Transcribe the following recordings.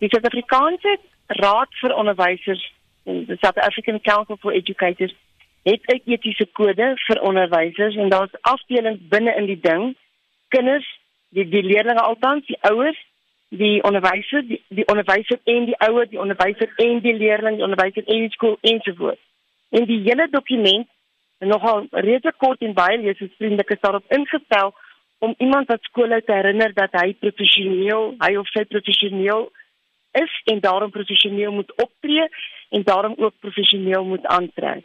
Die Suid-Afrikaanse Raad vir Onderwysers, die South African Council for Educators, het 'n etiese kode vir onderwysers en daar's afdelings binne in die ding. Kinders, die die leerders altans, die ouers, die onderwysers, die, die onderwyser en die ouer, die onderwyser en die leerling, die onderwyser en die skool ensovoorts. En die hele dokument nogal redelik kort en baie leesvriendelik is daarop ingestel om iemand wat skool uit herinner dat hy professioneel, hy of sy professioneel is en daarom professioneel moet optree en daarom ook professioneel moet aantrek.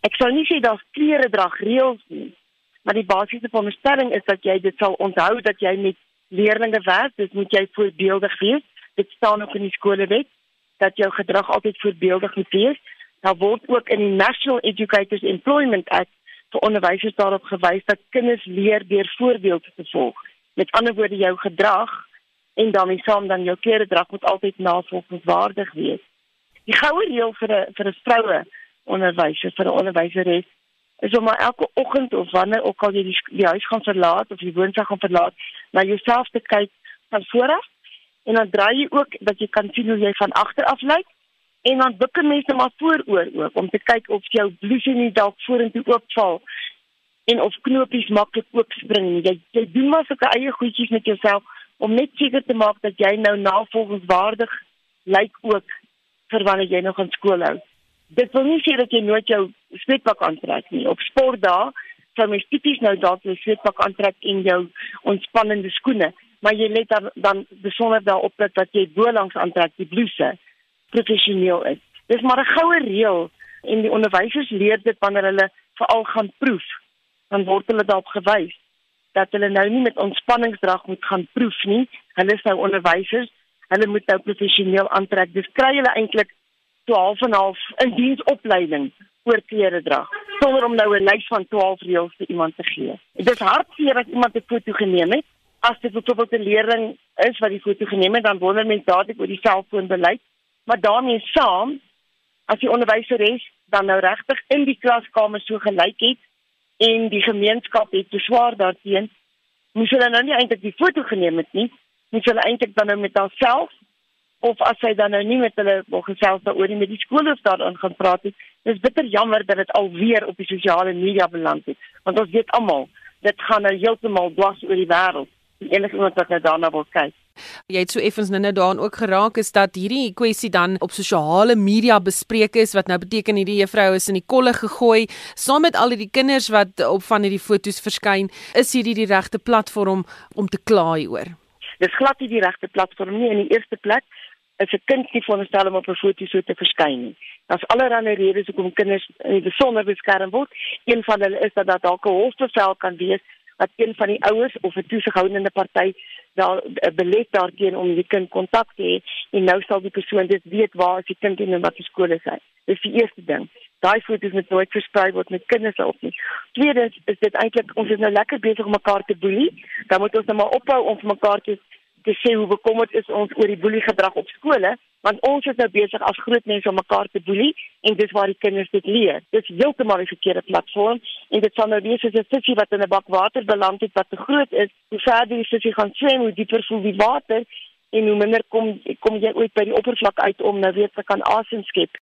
Ek sou nie sê daar's klere drag reëls nie, maar die basiese veronderstelling is dat jy dit sal onthou dat jy met leerders werk, dis moet jy voorbeeldig wees. Dit staan ook in die skolewet dat jou gedrag altyd voorbeeldig moet wees. Daar word ook in die National Educators Employment Act vir onderwysers daarop gewys dat kinders leer deur voorbeelde te volg. Met ander woorde jou gedrag en daarmee saam dan jou kleredrag moet altyd navolgingswaardig wees. Die goue reël vir 'n vir 'n vroue onderwyser vir 'n onderwyseres is om elke oggend of wanneer ook al jy die, die huis gaan verlaat of die woonstel gaan verlaat, na jouself te kyk van voor af en dan draai jy ook dat jy kan sien hoe jy van agter af lyk en dan bukke mense maar vooroor ook om te kyk of jou blousie nie dalk vorentoe oopval en of knopies maklik oopspring. Jy jy doen maar sulke eie goedjies met jouself om net seker te maak dat jy nou navolgingswaardig lyk ook vir wanneer jy nog aan skool hou. Dit wil nie sê dat jy nooit jou sweetpak aantrek nie. Op sportdae sou mens tipies nou dalk jou sweetpak aantrek en jou ontspannende skoene, maar jy let dan dan besonder daarop dat jy bo langs aantrek die blouse professioneel is. Dis maar 'n goue reël en die onderwysers leer dit wanneer hulle veral gaan proef. Dan word hulle daarop gewys dat hulle nou nie met ontspanningsdrag moet gaan proef nie. Hulle is nou onderwysers. Hulle moet nou professioneel aantrek. Dis kry hulle eintlik 12 en 'n half in diensopleiding oor klere dra sonder om nou 'n lys van 12 reëls vir iemand te gee. Dit is hartseer as iemand 'n foto geneem het. As dit byvoorbeeld 'n leerling is wat die foto geneem het, dan wonder mense dadelik oor die selfoonbeleid maar daarmee saam as die onderwyseres dan nou regtig in die klaskamer so gelyk het en die gemeenskap het beswaar daarteen moes hulle nou nie eintlik die foto geneem het nie moes hulle eintlik dan nou met haarself of as sy dan nou nie met hulle wil gesels daaroor nie met die skoolhoof daarin gaan praat het dis bitter jammer dat dit alweer op die sosiale media beland het want ons weet almal dit gaan nou heeltemal dwars oor die wêreld enige iemand wat nou daarna wil kyk Jy het so effens nou daarin ook geraak is dat hierdie kwessie dan op sosiale media bespreek is wat nou beteken hierdie juffrou is in die kolle gegooi saam met al die kinders wat op van hierdie fotos verskyn is hierdie die regte platform om te kla oor. Dis glad nie die regte platform nie in die eerste plek is 'n kind nie veronderstel om op 'n foto so te verskyn nie. Daar's allerlei redes hoekom kinders in besonder beskerm word. Een van hulle is dat daar dalk 'n hofbevel kan wees dat een van die ouers of 'n toesighoudende party daar eh, belet daarteen om die kind kontak te hê en nou sal die persoon dit weet waar as die kind in watter skool is hy. Dis die eerste ding. Daai foto's moet nooit versprei word met kinders op nie. Tweedens is dit eintlik ons is nou lekker besig om mekaar te boelie. Dan moet ons nou maar ophou om vir mekaar te te sê hoe bekommerd is ons oor die boelie gedrag op skole want ons is nou besig as groot mense om mekaar te boelie en dis waar die kinders dit leer. Dis heeltemal die verkeerde platform en dit sal nou wees as 'n sussie wat in 'n bak water beland het wat te groot is. Hoe verder die sussie gaan swem, hoe dieper voel die water en hoe minder kom kom jy ooit by die oppervlak uit om nou weer te kan asem skep.